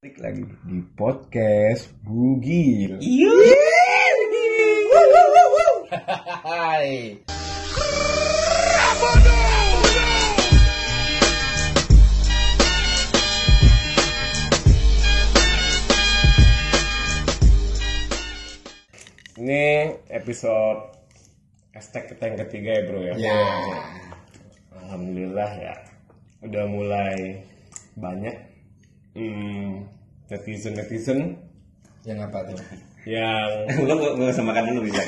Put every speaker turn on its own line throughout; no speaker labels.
Balik lagi di podcast Bugil.
Hai.
Ini episode hashtag kita yang ketiga ya bro ya.
Ya.
Alhamdulillah ya. Udah mulai banyak hmm, netizen netizen
Yang apa tuh?
yang
Lo usah makan dulu bisa.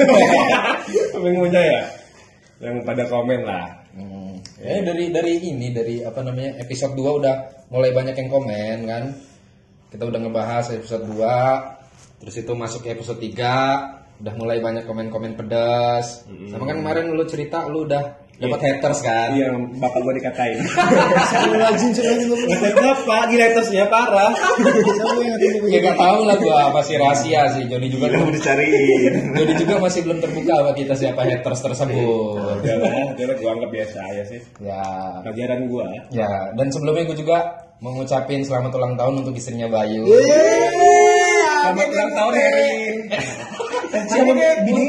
pengennya ya, yang pada komen lah.
Hmm. Ya dari dari ini dari apa namanya episode 2 udah mulai banyak yang komen kan. Kita udah ngebahas episode 2 terus itu masuk ke episode 3 udah mulai banyak komen-komen pedas. Sama kan kemarin lu cerita lu udah dapat haters kan.
Iya, bapak gua dikatain.
Rajin sekali lu.
Ngatain bapak, gila hatersnya parah.
Ya gak tahu lah gua masih rahasia sih. Jody juga
Belum dicariin.
Jody juga masih belum terbuka sama kita siapa haters tersebut.
Udah lah, udah lah, gua anggap biasa aja sih.
Ya,
Pelajaran gua.
Ya, dan sebelumnya gue juga mau ngucapin selamat ulang tahun untuk istrinya Bayu.
Selamat ulang tahun Erin.
Siapa bini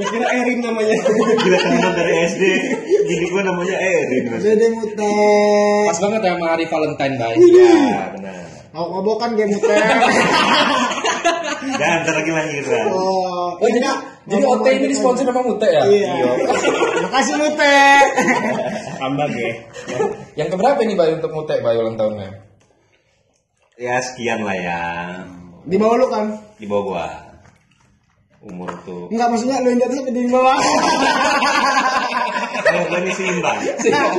Gue kira Erin namanya.
Gila temenan dari SD. Gini gue namanya Erin.
Dede mutek.
Pas banget ya sama hari Valentine, Bay.
Ya benar.
Mau ngobokan game mutek.
Dan ntar lagi lahiran.
Oh,
Oh, jadi, jadi OT ini disponsor sama Mute ya?
Iya. Makasih mutek.
Tambah ya.
Yang keberapa nih Bayu untuk Mute, Bayu ulang tahunnya?
Ya sekian lah ya.
Di bawah lu kan?
Di bawah gua. Umur tuh.
Enggak maksudnya lu yang di atas apa di bawah?
Kalau gua ini seimbang.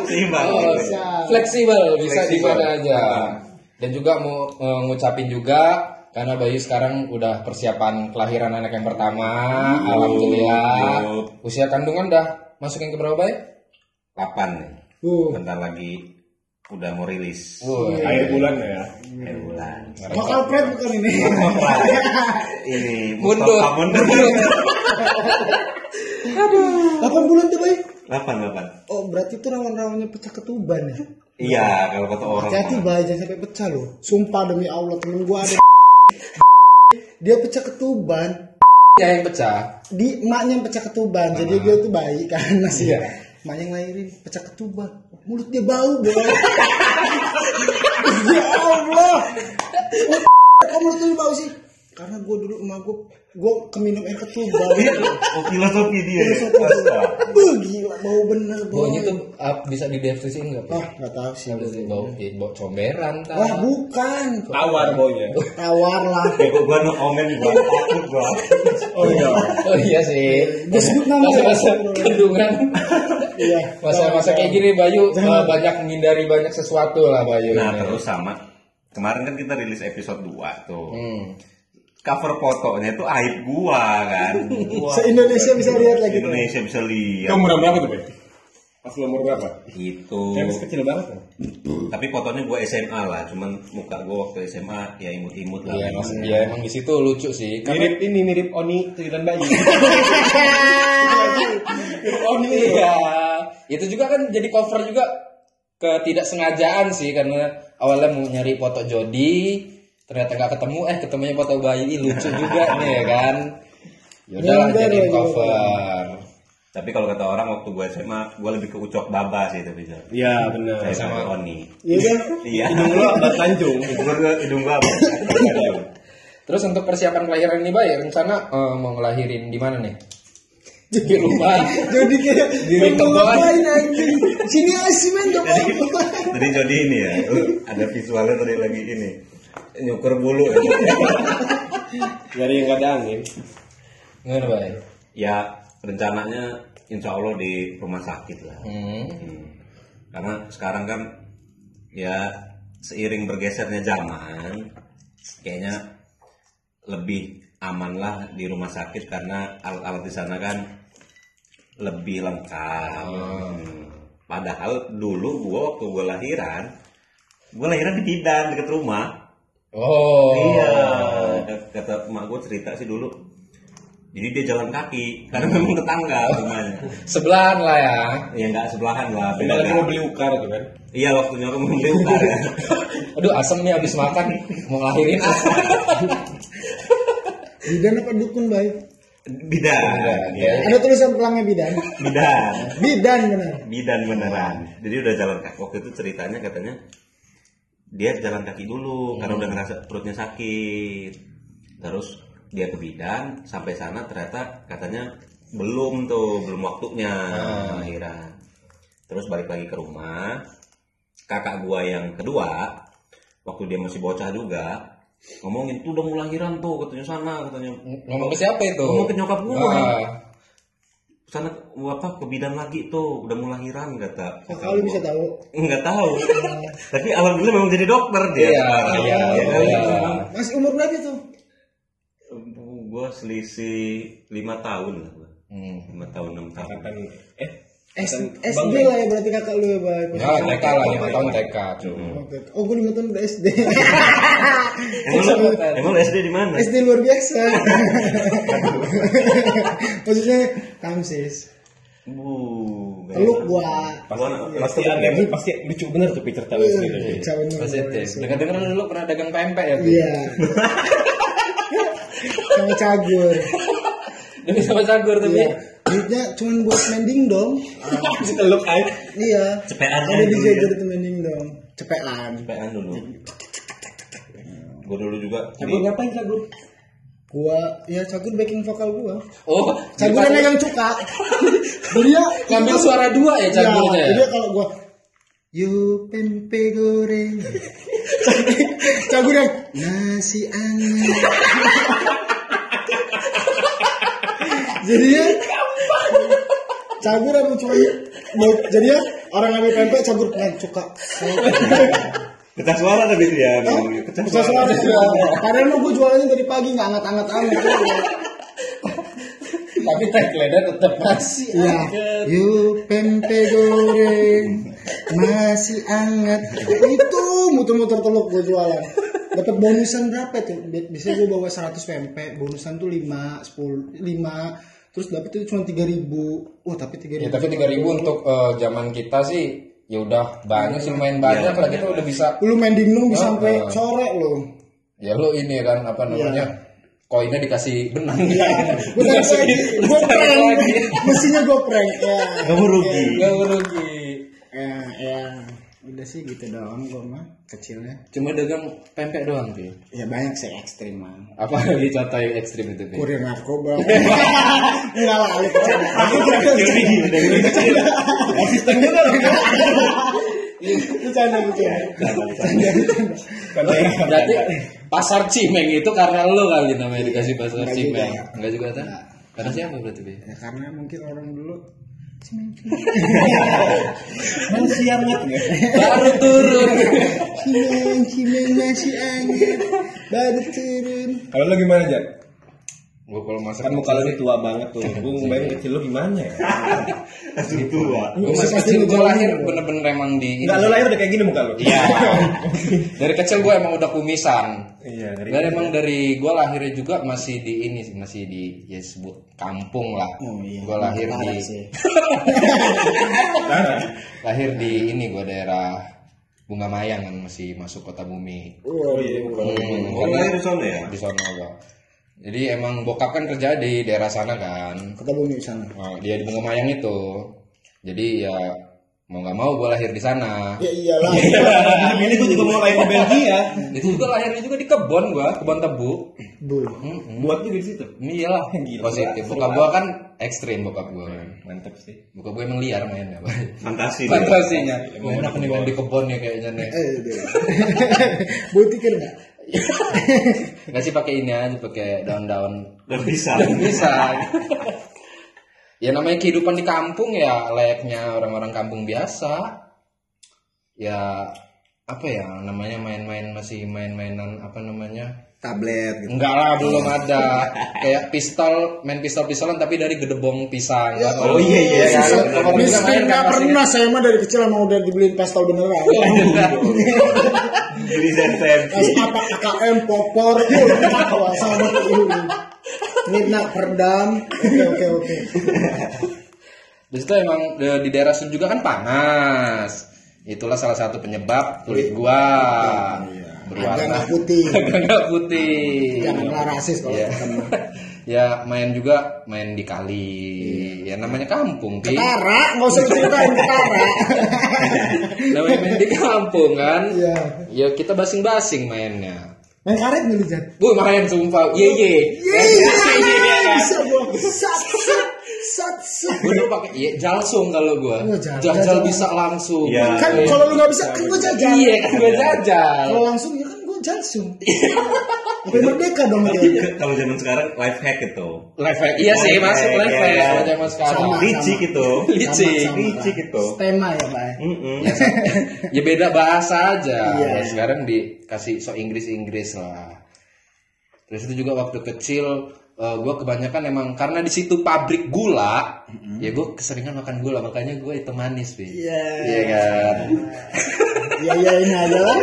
Seimbang.
Oh, fleksibel, bisa di mana aja. Dan juga mau eh, ngucapin juga karena Bayu sekarang udah persiapan kelahiran anak yang pertama, alhamdulillah.
Yup.
Usia kandungan udah masuk yang keberapa Bay?
8 nih.
Uh,
Bentar lagi udah mau rilis.
Wah,
Akhir bulan ya.
Akhir bulan.
Bakal pret bukan ini.
Ini
Mundur.
Mundur.
8 bulan tuh, Bay.
8 8.
Oh, berarti itu rawan-rawannya pecah ketuban ya.
Iya, kalau kata orang.
Hati-hati jangan sampai pecah loh. Sumpah demi Allah temen gua ada dia pecah ketuban
ya yang pecah.
di emaknya yang pecah ketuban jadi dia tuh bayi kan masih
Iya.
emaknya yang lahirin pecah ketuban mulutnya bau boy ya Allah kok mulutnya bau sih karena gue dulu emak gue gue keminum air ketuban
Oh, filosofi dia. Astaga.
Buh, gila bau bener boy
Baunya tuh ah, bisa dideskripsiin nggak?
Ah nggak tahu sih
Apa sih bau eh, bau comberan
wah
tak?
bukan
Tawar baunya.
tawar lah
Ya, gua, gua no komen gua takut gua.
Oh iya.
Oh iya sih.
Disebut nama ya.
Masa-masa kandungan.
Iya
Masa-masa kayak gini Bayu eh, banyak menghindari banyak sesuatu lah Bayu.
Nah,
ini.
terus sama kemarin kan kita rilis episode 2 tuh.
Hmm.
Cover fotonya tuh aib gua kan.
se Indonesia bisa lihat lagi tuh
Indonesia bisa lihat.
Kamu umur berapa tuh, Bay? Pas lu umur berapa?
Gitu.
Kan masih kecil banget kan?
Tapi fotonya gua SMA lah, cuman muka gua waktu SMA ya imut-imut lah.
Iya, mas, ya emang di situ lucu sih. Karena
Mirip ini, mirip Oni Bayi. mirip Oni.
Iya. Itu juga kan jadi cover juga ketidaksengajaan sih karena awalnya mau nyari foto Jody, ternyata nggak ketemu, eh ketemunya foto bayi Ih, lucu juga nih ya kan. Yaudah
Nyender
jadi
lagi.
cover.
Tapi kalau kata orang waktu gua SMA, gua lebih ke ucok baba sih tapi Jar.
Iya, benar.
Saya sama Oni.
iya kan
Iya.
Hidung lu ada tanjung.
Hidung gua hidung apa?
Terus untuk persiapan kelahiran ini Bay, rencana eh, mau ngelahirin di mana nih? Di rumah.
jadi kayak
doang.
ngapain anjing sini aja men gak apa-apa
Tadi Jody ini ya, ada visualnya tadi lagi ini. Nyukur bulu ya.
Dari yang gak ada angin.
Gimana Bay?
Ya rencananya insya Allah di rumah sakit lah.
Hmm.
Hmm. Karena sekarang kan ya seiring bergesernya zaman, kayaknya lebih aman lah di rumah sakit karena alat-alat di sana kan lebih lengkap. Hmm. Padahal dulu gua waktu gua lahiran, gua lahiran di bidan dekat rumah.
Oh.
Iya, kata emak gue cerita sih dulu Jadi dia jalan kaki karena memang tetangga rumahnya.
Sebelahan lah ya.
Ya nggak sebelahan lah.
Beda lagi mau beli ukar tuh kan.
Iya waktu nyokap mau beli ukar ya.
Aduh asem nih habis makan mau ngelahirin.
Bidan apa dukun baik?
Bidan. Ya.
Ada tulisan pelangnya bidan.
Bidan.
Bidan benar.
Bidan beneran. Jadi udah jalan kaki. Waktu itu ceritanya katanya dia jalan kaki dulu karena udah ngerasa perutnya sakit. Terus dia ke bidan sampai sana ternyata katanya belum tuh belum waktunya lahiran. Terus balik lagi ke rumah. Kakak gua yang kedua waktu dia masih bocah juga ngomongin tuh udah mau lahiran tuh katanya sana katanya
Ngomong ke siapa itu?
Ngomong ke nyokap gua.
Ah.
sana apa ke bidan lagi tuh udah mau lahiran kata
Kok kali bisa tahu?
nggak tahu tapi alhamdulillah memang jadi dokter dia
Iya,
sekarang.
iya,
Ya kan?
iya.
Masih umur berapa tuh?
gue selisih lima tahun lah gua.
Hmm.
lima tahun enam tahun
eh
S SD lah ya berarti kakak lu ya baik.
Ya TK lah, lima tahun TK.
Oke. Oh gue lima tahun udah SD.
emang, lu- emang lu SD di mana
SD luar biasa. Maksudnya Tamsis.
bu
Peluk gua.
pasti
Gua-
pasti pasti lucu bener tuh Peter tahu sih.
Cawan
Positif. Dengar-dengar dulu pernah dagang pempek ya?
Iya. Sama cagur.
Demi sama cagur tapi.
Iya. Duitnya cuma buat mending dong.
Si teluk air.
Iya.
Cepean
Ada
aja
di jajar itu mending dong. Cepean.
cepean dulu gue dulu juga
Cagur ngapain cagur?
Gua ya cagur backing vokal gua.
Oh,
Cagur
jadi
yang megang cuka. Dia
ngambil suara dua ya cagurnya.
Ya,
ya?
jadi kalau gua Yo pempe goreng Cagur yang Nasi anget Jadi ya Cagur apa cuma mau- Jadi ya Orang ngambil pempek cagur dengan cuka
pecah suara tapi dia pecah
Bisa suara ya. Padahal mah gue jualannya dari pagi nggak anget-anget amat.
Tapi tagline-nya tetap masih
Iya.
anget.
Yuk pempe goreng masih anget. Itu muter-muter teluk gue jualan. Dapat bonusan berapa tuh? Bi- Biasanya gue bawa 100 pempek, bonusan tuh 5, 10, 5. Terus dapat itu cuma 3000. Oh, tapi 3000.
Ya tapi 3000 untuk eh, zaman kita sih ya udah banyak sih main banyak lah kita udah bisa
Lu main dingdong bisa
Ah,
sampai
ah.
sore lo.
ya lu ini kan apa namanya koinnya dikasih benang
Iya. Gue gue prank. Mestinya gue prank. Ya.
kamu rugi
Gak rugi
Ya, ya. Udah sih gitu doang gue mah kecilnya.
cuma dagang pempek doang sih
Ya banyak sih ekstrim mah.
apa lagi contoh yang ekstrim itu Pi?
Kurir narkoba. Enggak lah, lu bercanda. Asisten juga loh. Bercanda, bercanda.
berarti pasar cimeng itu karena lu kali namanya dikasih pasar cimeng
juga.
enggak juga kan karena siapa berarti?
Ya, karena mungkin orang dulu
Masih hangat
baru turun.
Cimeng, cimeng masih anget Baru turun.
Kalau lo gimana Jan?
Gua kalau masak
Kan muka lo ini tua banget tuh. Gue ngebayangin kecil lo gimana ya?
langsung tua
Gue masih kecil gue lahir bener-bener emang di
Enggak lo lahir udah kayak gini muka lo.
Iya. dari kecil gue emang udah kumisan.
Iya, dari
Dan emang dari gue lahirnya juga masih di ini sih, masih di ya sebut kampung lah.
Oh iya
Gue lahir di lahir di ini gue daerah Bunga Mayang kan masih masuk kota bumi.
Oh iya
Hmm,
oh lahir di sana ya
di sana gua. Jadi emang bokap kan kerja di daerah sana kan.
Kota bumi sana
Nah, dia di Bunga Mayang itu. Jadi ya mau nggak mau gue lahir di sana.
Ya iyalah
Ini gue juga mau lahir di Belgia.
Itu juga lahirnya juga di kebon gua, kebon tebu.
Bu
Buat juga di situ.
Iyalah,
Gila.
positif. Bokap gua kan ekstrim bokap gua.
Mantap sih.
Bokap gua emang liar mainnya.
fantasi.
Fantasinya. Mau enak nih main di kebon ya kayaknya nih.
Eh deh Bu tikir nggak?
Nggak sih pakai ini aja, pakai daun-daun.
dan bisa
Bisa. ya namanya kehidupan di kampung ya layaknya orang-orang kampung biasa. Ya apa ya namanya main-main masih main-mainan apa namanya
Tablet gitu
Enggak lah belum ada kayak pistol main pistol pistolan tapi dari gedebong pisang
Ya,
oh iya, iya,
kan?
iya.
Miskin nggak pernah saya mah dari kecil emang udah dibeliin pistol beneran
sentensi
Pas apa AKM popor lah sama Midna perdam. Oke oke oke.
Di situ emang di, di daerah sini juga kan panas. Itulah salah satu penyebab kulit gua
Agak
berwarna
putih.
agak putih.
Janganlah rasis kalau
Iya.
ketemu.
ya main juga main di kali. Ya namanya kampung, Pi.
Ketara, nggak usah ceritain ketara.
namanya main di kampung kan.
Iya.
Ya kita basing-basing mainnya.
Main karet nih Jan.
Bu main sumpah. Ye ye.
Iya. Bisa gua. Sat sat sat.
Gue dulu pakai iya, jalsung kalau gua.
Oh, jal-
Jajal
jajal.
bisa langsung.
Iya.
Kan kalau lu nggak bisa kan gua jajal.
Iya kan gue jajal.
Kalau langsung ya kan gua jalsum. Sampai merdeka dong
Tapi
dia.
kalau zaman sekarang life hack itu.
Live hack. Iya sih masuk
ya
hack kalau zaman sekarang.
Sama.
Licik itu.
Licik.
Licik itu.
Tema ya, Pak.
Mm-mm.
ya beda bahasa aja.
Iya.
Ya, sekarang dikasih so Inggris Inggris lah. Terus itu juga waktu kecil gue kebanyakan emang karena di situ pabrik gula, ya gue keseringan makan gula makanya gue itu manis, Bi.
Iya.
Iya kan.
Iya iya ini aja lah.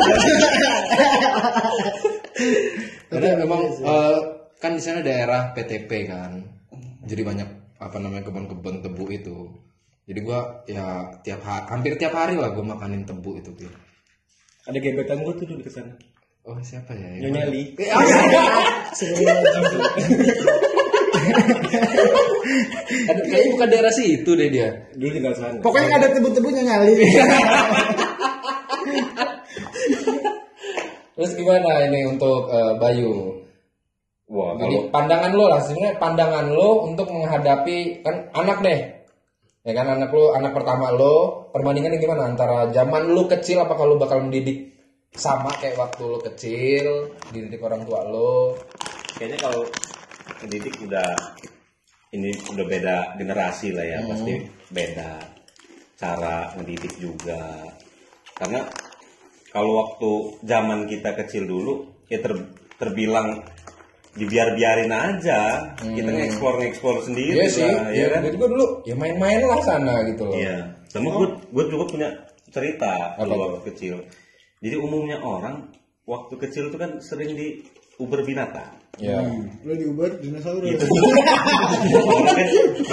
Karena memang eh, kan di sana daerah PTP kan, jadi banyak apa namanya kebun-kebun tebu itu. Jadi gua ya tiap hari, hampir tiap hari lah gue makanin tebu itu, Bi.
Ada gebetan gue tuh di sana.
Oh siapa ya?
Nyonya
mana?
Li.
Ada- Kayaknya bukan daerah situ deh dia.
Dulu tinggal sana.
Pokoknya nggak ada tebu-tebunya nyali.
Terus gimana ini untuk eh, Bayu?
Wah,
Jadi
kalau
pandangan lo lah sebenarnya pandangan lo untuk menghadapi kan anak deh. Ya kan anak lo anak pertama lo perbandingannya gimana antara zaman lo kecil apa kalau bakal mendidik sama kayak waktu lo kecil dididik orang tua lo.
Kayaknya kalau pendidik udah ini udah beda generasi lah ya. Pasti beda cara mendidik juga. Karena kalau waktu zaman kita kecil dulu ya ter- terbilang dibiar-biarin aja. Kita nge-explore nge-explore sendiri
Iya sih,
lah, ya
ya,
kan?
gue juga dulu ya main-main lah sana gitu loh.
Iya. Sama gue gue juga punya cerita
Apa?
dulu waktu kecil. Jadi umumnya orang waktu kecil itu kan sering di Uber binatang.
Iya.
Lu di Uber dinosaurus.
Gitu. Kan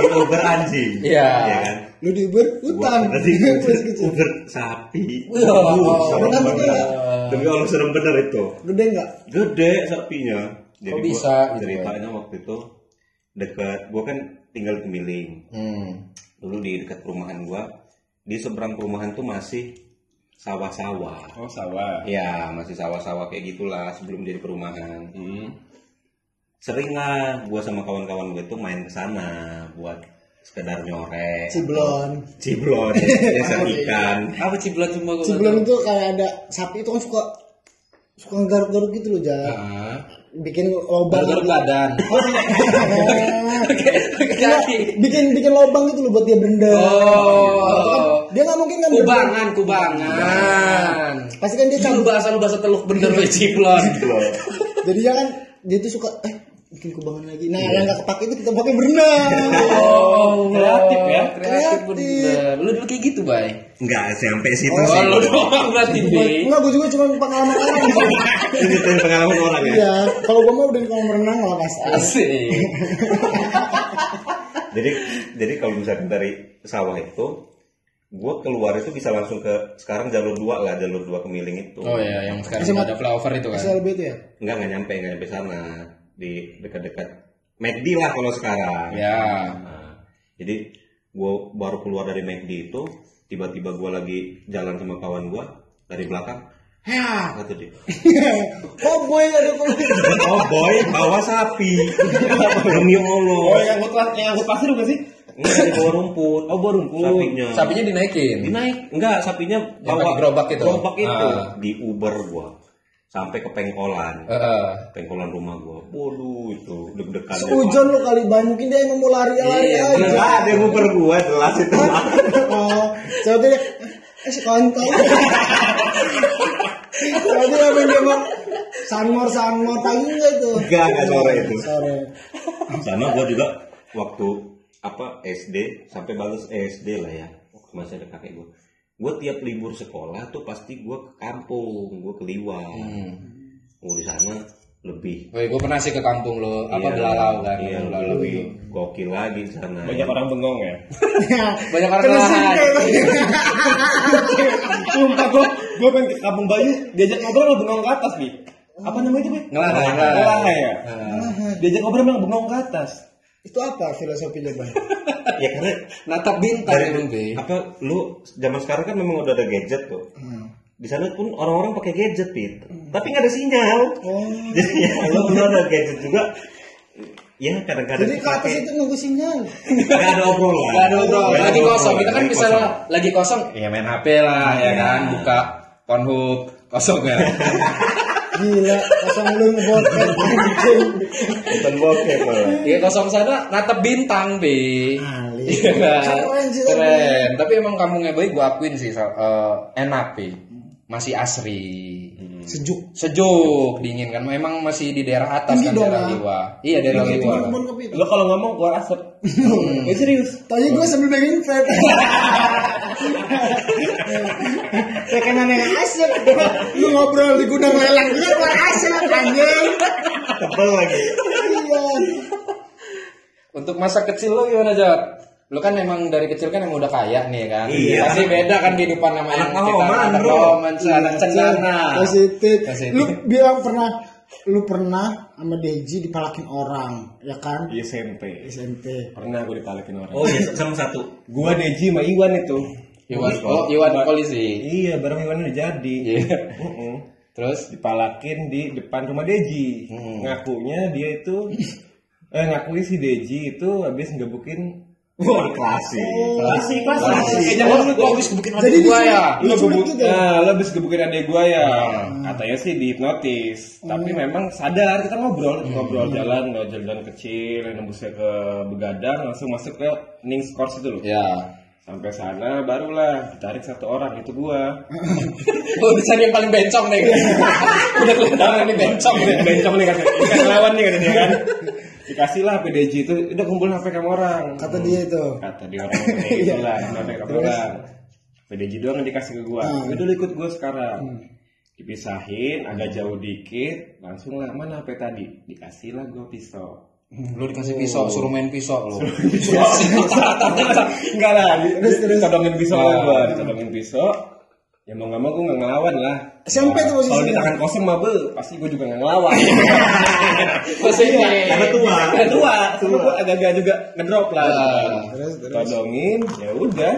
di Uber anjing.
Iya.
Iya kan?
Lu di Uber
Gua
hutan.
berarti. Uber sapi.
Wah,
Uh, serem
juga.
Demi Allah serem bener itu.
Gede nggak?
Gede sapinya. Jadi
Kok
gua
bisa gitu
ceritanya waktu itu dekat gua kan tinggal di Miling.
Hmm.
Dulu di dekat perumahan gua di seberang perumahan tuh masih sawah-sawah.
Oh sawah.
Ya, masih sawah-sawah kayak gitulah sebelum jadi perumahan.
Hmm.
Sering lah gua sama kawan-kawan gue tuh main ke sana buat sekedar nyorek.
Ciblon.
Ciblon, desa ikan.
Apa ciblon cuma gue
Ciblon itu kayak ada sapi itu kan suka suka garuk-garuk gitu loh, Jar.
Ah.
Bikin lobang.
Garuk badan.
Enggak, bikin bikin lobang gitu loh buat dia berendam.
Oh.
Dia nggak mungkin kan berendam.
Kubangan, kubangan.
Pasti kan dia cabut.
bahasa lu bahasa teluk bener we ciblon.
Jadi dia kan dia tuh suka eh bikin kubangan lagi. Nah, yang nggak kepake itu kita pakai berenang.
Oh,
Kreatif ya?
Kreatif
Kreatif.
bener. Lu dulu kayak gitu, Bay.
Enggak sampai situ
Oh,
sih.
Oh, lu doang berarti, Bi.
Enggak, gue juga cuma pengalaman orang.
Ceritain pengalaman orang ya.
Iya, kalau gue mau udah di kolam renang lah pasti.
Asik.
Jadi jadi kalau misalnya dari sawah itu gue keluar itu bisa langsung ke sekarang jalur dua lah jalur dua ke Miling itu
Oh ya, yang sekarang ada flyover itu kan.
SLB itu ya?
enggak nggak nyampe nggak nyampe sana di dekat-dekat. McD lah kalau sekarang.
Ya.
Nah, jadi gue baru keluar dari McD itu tiba-tiba gue lagi jalan sama kawan gue dari belakang. Ya kata dia.
Oh boy ada
oh boy bawa sapi. Demi allah.
Oh yang ngangkut yang ngangkut pasir bukan sih?
enggak di bawah rumput.
Oh bawa rumput.
sapinya.
Sapinya dinaikin.
dinaik. Enggak sapinya bawa
gerobak itu?
gerobak itu.
Ah.
di Uber gua sampai ke pengkolan
Heeh.
pengkolan rumah gua waduh itu deg-degan
Hujan lo kali ban mungkin dia emang mau lari-lari
Iya,
aja.
enggak ada yang Uber gua jelas itu
Oh, coba dia eh si kontol. Coba dia emang dia mau sanmor sanmor pagi enggak itu?
Enggak, enggak sore itu.
Sore.
sama gua juga waktu apa SD sampai bagus SD lah ya waktu masih ada kakek gua gua tiap libur sekolah tuh pasti gua ke kampung gua ke Liwang
Hmm.
oh di sana lebih
Woi, gue pernah sih ke kampung lo, apa
Iya.
belalau kan?
Iya,
belalau
lebih gokil lagi di sana.
Banyak orang bengong ya.
Banyak orang kelelahan.
Sumpah gue gue pengen ke Kampung Bayu diajak ngobrol malah bengong ke atas nih. Apa namanya itu? Bi?
Ngelarang.
Ngelarang ya.
Nah,
Diajak ngobrol malah bengong ke atas.
Itu apa filosofinya bang?
Ya karena
natap bintang
dari
Bi.
apa lu zaman sekarang kan memang udah ada gadget tuh. Di sana pun orang-orang pakai gadget, Pit. Tapi nggak ada sinyal.
Oh.
Jadi ya, lu lu ada gadget juga. Ya kadang-kadang
Jadi ke atas
dipakai.
itu nunggu sinyal.
nggak ada obrolan.
Gak ada ngobrol,
Nggak ada
lagi
obrolan,
kosong. Kita kan
lagi
bisa lagi kosong, ya main HP lah, ya kan, buka Pornhub kosong ya.
Gila, kosong lu ngebokep anjing.
Nonton bokep malah.
Iya kosong sana natap bintang, Bi.
Ali.
Iya kan?
Keren.
Tapi emang kampungnya baik, gue akuin sih eh, enak, Bi. Masih asri.
Sejuk.
Sejuk, dingin kan. Memang masih di daerah atas
Tinggi
kan
dong,
daerah. Liwa. Iya, daerah Liwa.
Lo kalau ngomong keluar asap. Ya serius.
Tanya gue sambil pengen vape. Ya kan aneh asap. Lu ngobrol di gudang lelang juga keluar asap anjing.
Tebel lagi.
Iya.
Untuk masa kecil lo gimana, Jat? Lo kan emang dari kecil kan emang udah kaya nih kan.
Iya.
Pasti beda kan kehidupan sama yang
Anak
kita
Mahoman,
anak
bro.
Mahoman, anak cendana.
Positif. Lu bilang pernah lu pernah sama Deji dipalakin orang, ya kan?
Di SMP.
SMP.
Pernah gue dipalekin orang.
Oh iya sama satu.
Gua Deji sama Iwan itu.
Iwan, oh, Iwan polisi.
Iya, bareng Iwan udah jadi.
Iya.
Mm-mm.
Terus
Dipalakin di depan rumah Deji.
Hmm.
Ngakunya dia itu eh ngakui si Deji itu habis ngebukin
Wah, klasik.
klasik
Eh, jangan lu tuh habis gebukin adik gua ya.
Lu gebuk, nah, lu habis gebukin adek gua ya. Katanya sih dihipnotis. Tapi memang sadar kita ngobrol, ngobrol jalan, ngobrol jalan kecil, nembusnya ke begadang, langsung masuk ke Course itu loh.
Ya.
Sampai sana barulah ditarik satu orang itu gua.
Lu dicari yang paling bencong nih. Udah kelihatan ini bencong nih.
Bencong nih katanya. Ikan lawan nih katanya kan. Dikasih lah PDJ itu, udah kumpul HP kamu orang.
Kata dia itu.
Kata dia orang gitu lah, HP kamu orang. PDJ doang yang dikasih ke gua.
Hmm.
Udah lu ikut gua sekarang. Dipisahin, agak jauh dikit, langsung lah mana HP tadi? Dikasih lah gua pisau.
Lu dikasih pisau, suruh main pisau lu.
Enggak lah, di- ditodongin pisau
Nah.
gua, ditodongin pisau. Ya mau nggak mau gue nggak ngelawan lah.
SMP tuh posisinya.
Kalau di tangan kosong mah be, pasti gue juga nggak ngelawan.
Posisinya.
Karena tua.
Karena tua, tua. gue agak-agak juga ngedrop lah.
Ah.
Terus.
Todongin, ya udah,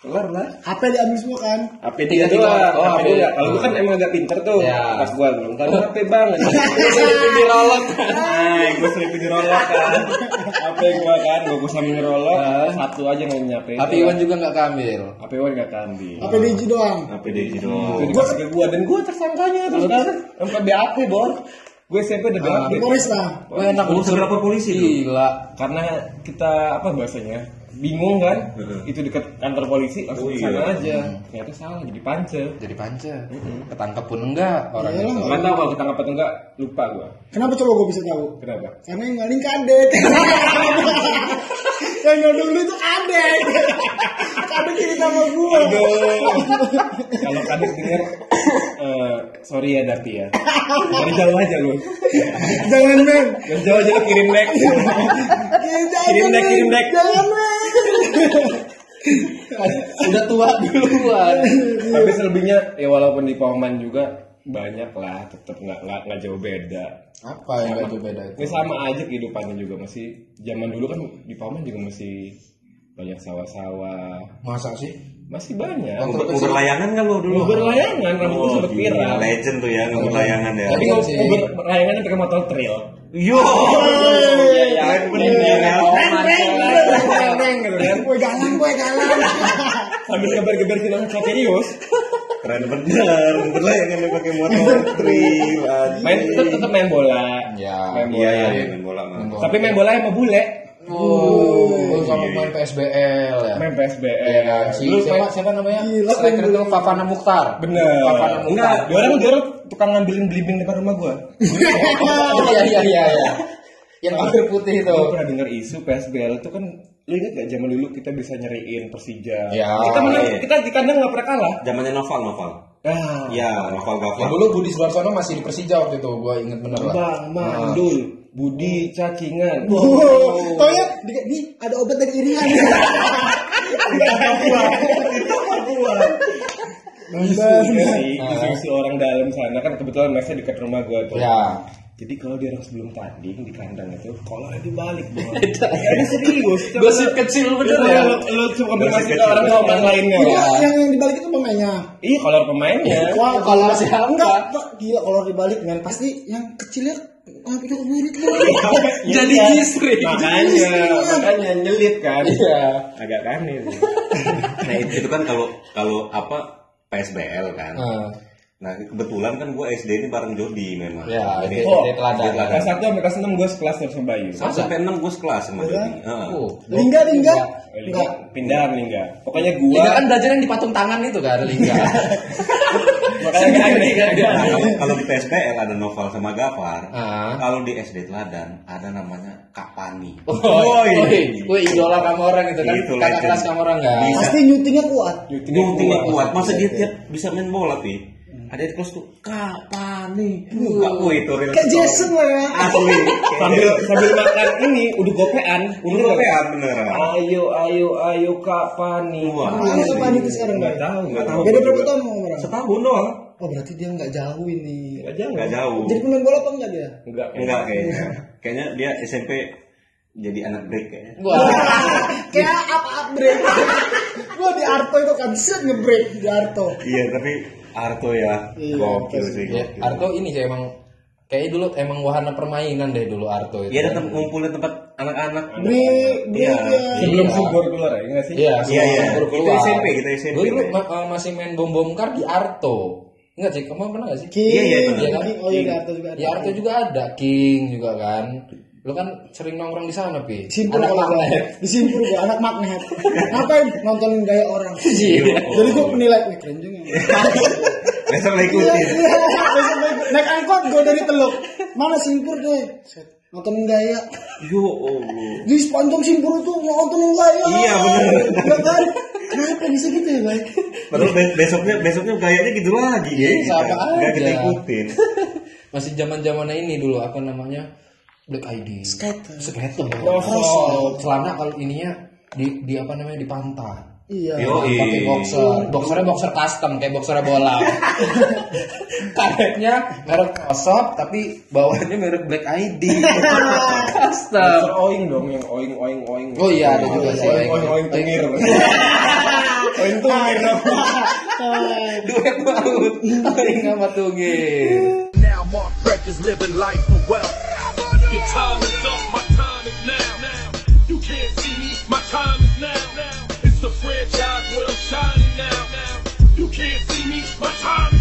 kelar lah.
HP diambil semua kan?
HP dia doang,
Oh,
HP
HP.
dia. Kalau gue kan emang agak pinter tuh,
Ya.
pas gue belum tahu HP banget.
Selipin di rolot.
Nah, gue selipin di rolok kan. HP gue kan, gue sambil ngerolok, satu aja nggak nyampe.
Tapi Iwan juga nggak keambil.
HP gue nggak kambil.
HP Deji doang.
Apa dia gitu doang.
Itu dikasih ke gue dan gue tersangkanya terus kan sampai BAP bor. Gue SMP udah BAP.
Polisi lah.
Wah, enak
Oh, sudah lapor polisi tuh.
Gila.
Karena kita apa bahasanya bingung kan, itu dekat kantor polisi langsung
Oh,
ke sana
iya.
aja. Ternyata salah jadi pance.
Jadi panca. Ketangkep pun enggak orang
Iyalah.
itu.
Nggak tahu kalau ketangkap atau enggak, lupa gue.
Kenapa coba gue bisa tahu?
Kenapa?
Karena yang maling kadek. yang nyodong lu itu kadek. kadek kiri sama gue.
Kalau kadek denger, eh, sorry ya Dapi ya. Dari jauh aja lu.
Jangan men.
Dari jauh aja lu kirim back. Kirim back, kirim back.
Jangan men.
Udah tua duluan.
Tapi selebihnya ya walaupun di Pauman juga banyak lah, tetap nggak nggak nggak jauh beda.
Apa yang gak tuh beda
Ini sama aja kehidupannya juga masih zaman dulu kan di Pauman juga masih banyak sawah-sawah.
Masa sih?
Masih banyak.
Uber, Uber layangan kan lo dulu?
Uber layangan, rambut gue
Oh,
sempet viral.
legend tuh ya, Uber layangan ya.
Tapi. Uber layangan pakai motor trail.
Yo,
Iya,
bener
Iya, beng, beng, beng, gitu kan.
Gue galang, gue galang.
Sambil geber-geber film serius.
Keren bener, Uber layangan yang pakai motor trail.
Main tetap, tetap main bola.
Ya.
Main bola.
Iya, iya, iya, main bola mah.
Tapi main bola sama bule.
Oh, lu sama main PSBL ya.
Main PSBL.
Iya kan? Si
Lu
siapa siapa namanya?
Gila,
Striker itu Fafana Mukhtar.
Bener.
Fafana Mukhtar.
Enggak, dia orang dia orang tukang ngambilin belimbing depan rumah gua.
Iya iya iya iya. Yang akhir putih itu.
Gue pernah denger isu PSBL itu kan lu inget gak zaman dulu kita bisa nyeriin Persija.
Ya,
kita menang,
iya.
kita di kandang nggak pernah kalah.
Zamannya Noval, Noval.
Ah,
Ya, novel
Ya
Gafar.
dulu Budi Sudarsono masih di Persija waktu itu, gue inget bener lah.
Bang Mandul, Budi Cacingan.
Oh, tau ya, di, di, ada obat dari iringan.
Isu sih, isu-isu orang dalam sana kan kebetulan mesnya dekat rumah gua tuh.
Ya.
Jadi kalau dia harus sebelum tanding di kandang itu, kalau dibalik bang. Ini serius.
Gosip kecil bener ya.
Lu, lu coba
Gosip
konfirmasi ke orang orang lainnya.
Ini yang yang dibalik itu pemainnya.
Iya, kalau pemainnya.
Wah,
Kalau siapa?
enggak, gila kalau dibalik men pasti yang kecilnya ngapain itu ini tuh.
Jadi
Iya.
istri.
Makanya, makanya nyelit kan.
Iya.
Agak kanil.
Nah, itu, itu kan kalau kalau apa PSBL kan.
Nah,
Nah, kebetulan kan gue SD ini bareng Jody memang.
ya,
Jadi,
Oh,
teladan.
Kelas 1 sampai kelas 6 gue sekelas terus sama Bayu.
Saya sampai 6 gue sekelas sama Jody. Heeh.
Oh.
Lingga, lingga.
Lingga, pindah Lingga. Pokoknya gua
Lingga kan belajar yang di patung tangan itu kan, Lingga.
makanya kan aneh kan.
Nah, kalau, di PSBL ada novel sama Gafar.
Ah.
Kalau di SD Teladan ada namanya Kak Pani.
Oh, woi, woi, idola kamu orang itu kan,
Itu
kakak kelas kamu orang kan.
Bisa.
Pasti nyutingnya kuat.
Guntingnya kuat. Masa dia tiap bisa main bola, Pi? Ada di kelas tuh Kak Pani. Kak, wih, itu real
Kayak. Jason lah ya.
Asli.
sambil sambil makan ini udah gopean
Ini gopean beneran.
ayo ayo ayo kak Pani
Wah.
Ini apa itu sekarang?
nggak tahu
Nggak tahu.
Beda berapa tahun?
Setahun doang.
Oh berarti dia nggak jauh ini.
nggak jauh
Nggak jauh.
Jadi pemain bola apa enggak dia?
enggak
Enggak kayaknya. Kayaknya dia SMP jadi anak break kayaknya.
Wah,
Kayak up up break. Gua di Arto itu kan set ngebreak di Arto.
Iya, tapi Arto ya
Iya,
gokil sih.
ya,
gokil.
Arto ini sih emang kayaknya dulu emang wahana permainan deh dulu Arto itu.
Iya, ada tem- ngumpulin tempat anak-anak.
Break
Iya.
ya.
sebelum subur keluar ya sih
Iya,
Iya, iya. Kita. SMP, kita SMP.
Dulu dulu ma- eh, masih main bom bom kar di Arto. Enggak sih, kamu pernah gak sih?
King.
Iya, iya, itu.
Iya kan?
Oh iya Arto juga ada.
Di Arto juga ada King juga kan. Lu kan sering nongkrong di sana, Pi.
Simpur
Anak magnet.
Di simpur gua anak magnet. Ngapain nontonin gaya orang?
Iya.
Jadi gua penilai wih keren juga.
Besok lah
Iya,
ikutin.
iya. Besok naik, naik angkot gua dari Teluk. Mana simpur deh? Set. Nontonin gaya.
Yo, Allah.
Di sepanjang simpur itu nontonin gaya.
Iya.
Enggak kan? Kenapa bisa gitu ya, Bay?
Padahal be- besoknya besoknya gayanya gitu lagi ya.
sama
Enggak kita ikutin.
Masih zaman-zamannya ini dulu apa namanya? Black ID.
Skater.
Skater.
Crossover.
Celana kalau ininya di di apa namanya di pantat.
Iya.
Yo,
pakai boxer, boxernya boxer custom kayak boxernya bola. Karetnya merek Crossover tapi bawahnya merek Black ID. custom.
Boxer oing dong yang oing oing oing
Oh iya ada juga sih.
oing oing oing tungir oing tungir dong
Duet maut. Oing sama tugir.
Now Mark Records living life for wealth. Time is up, my time is now. You can't see me, my time is now. It's the franchise where I'm shining now. You can't see me, my time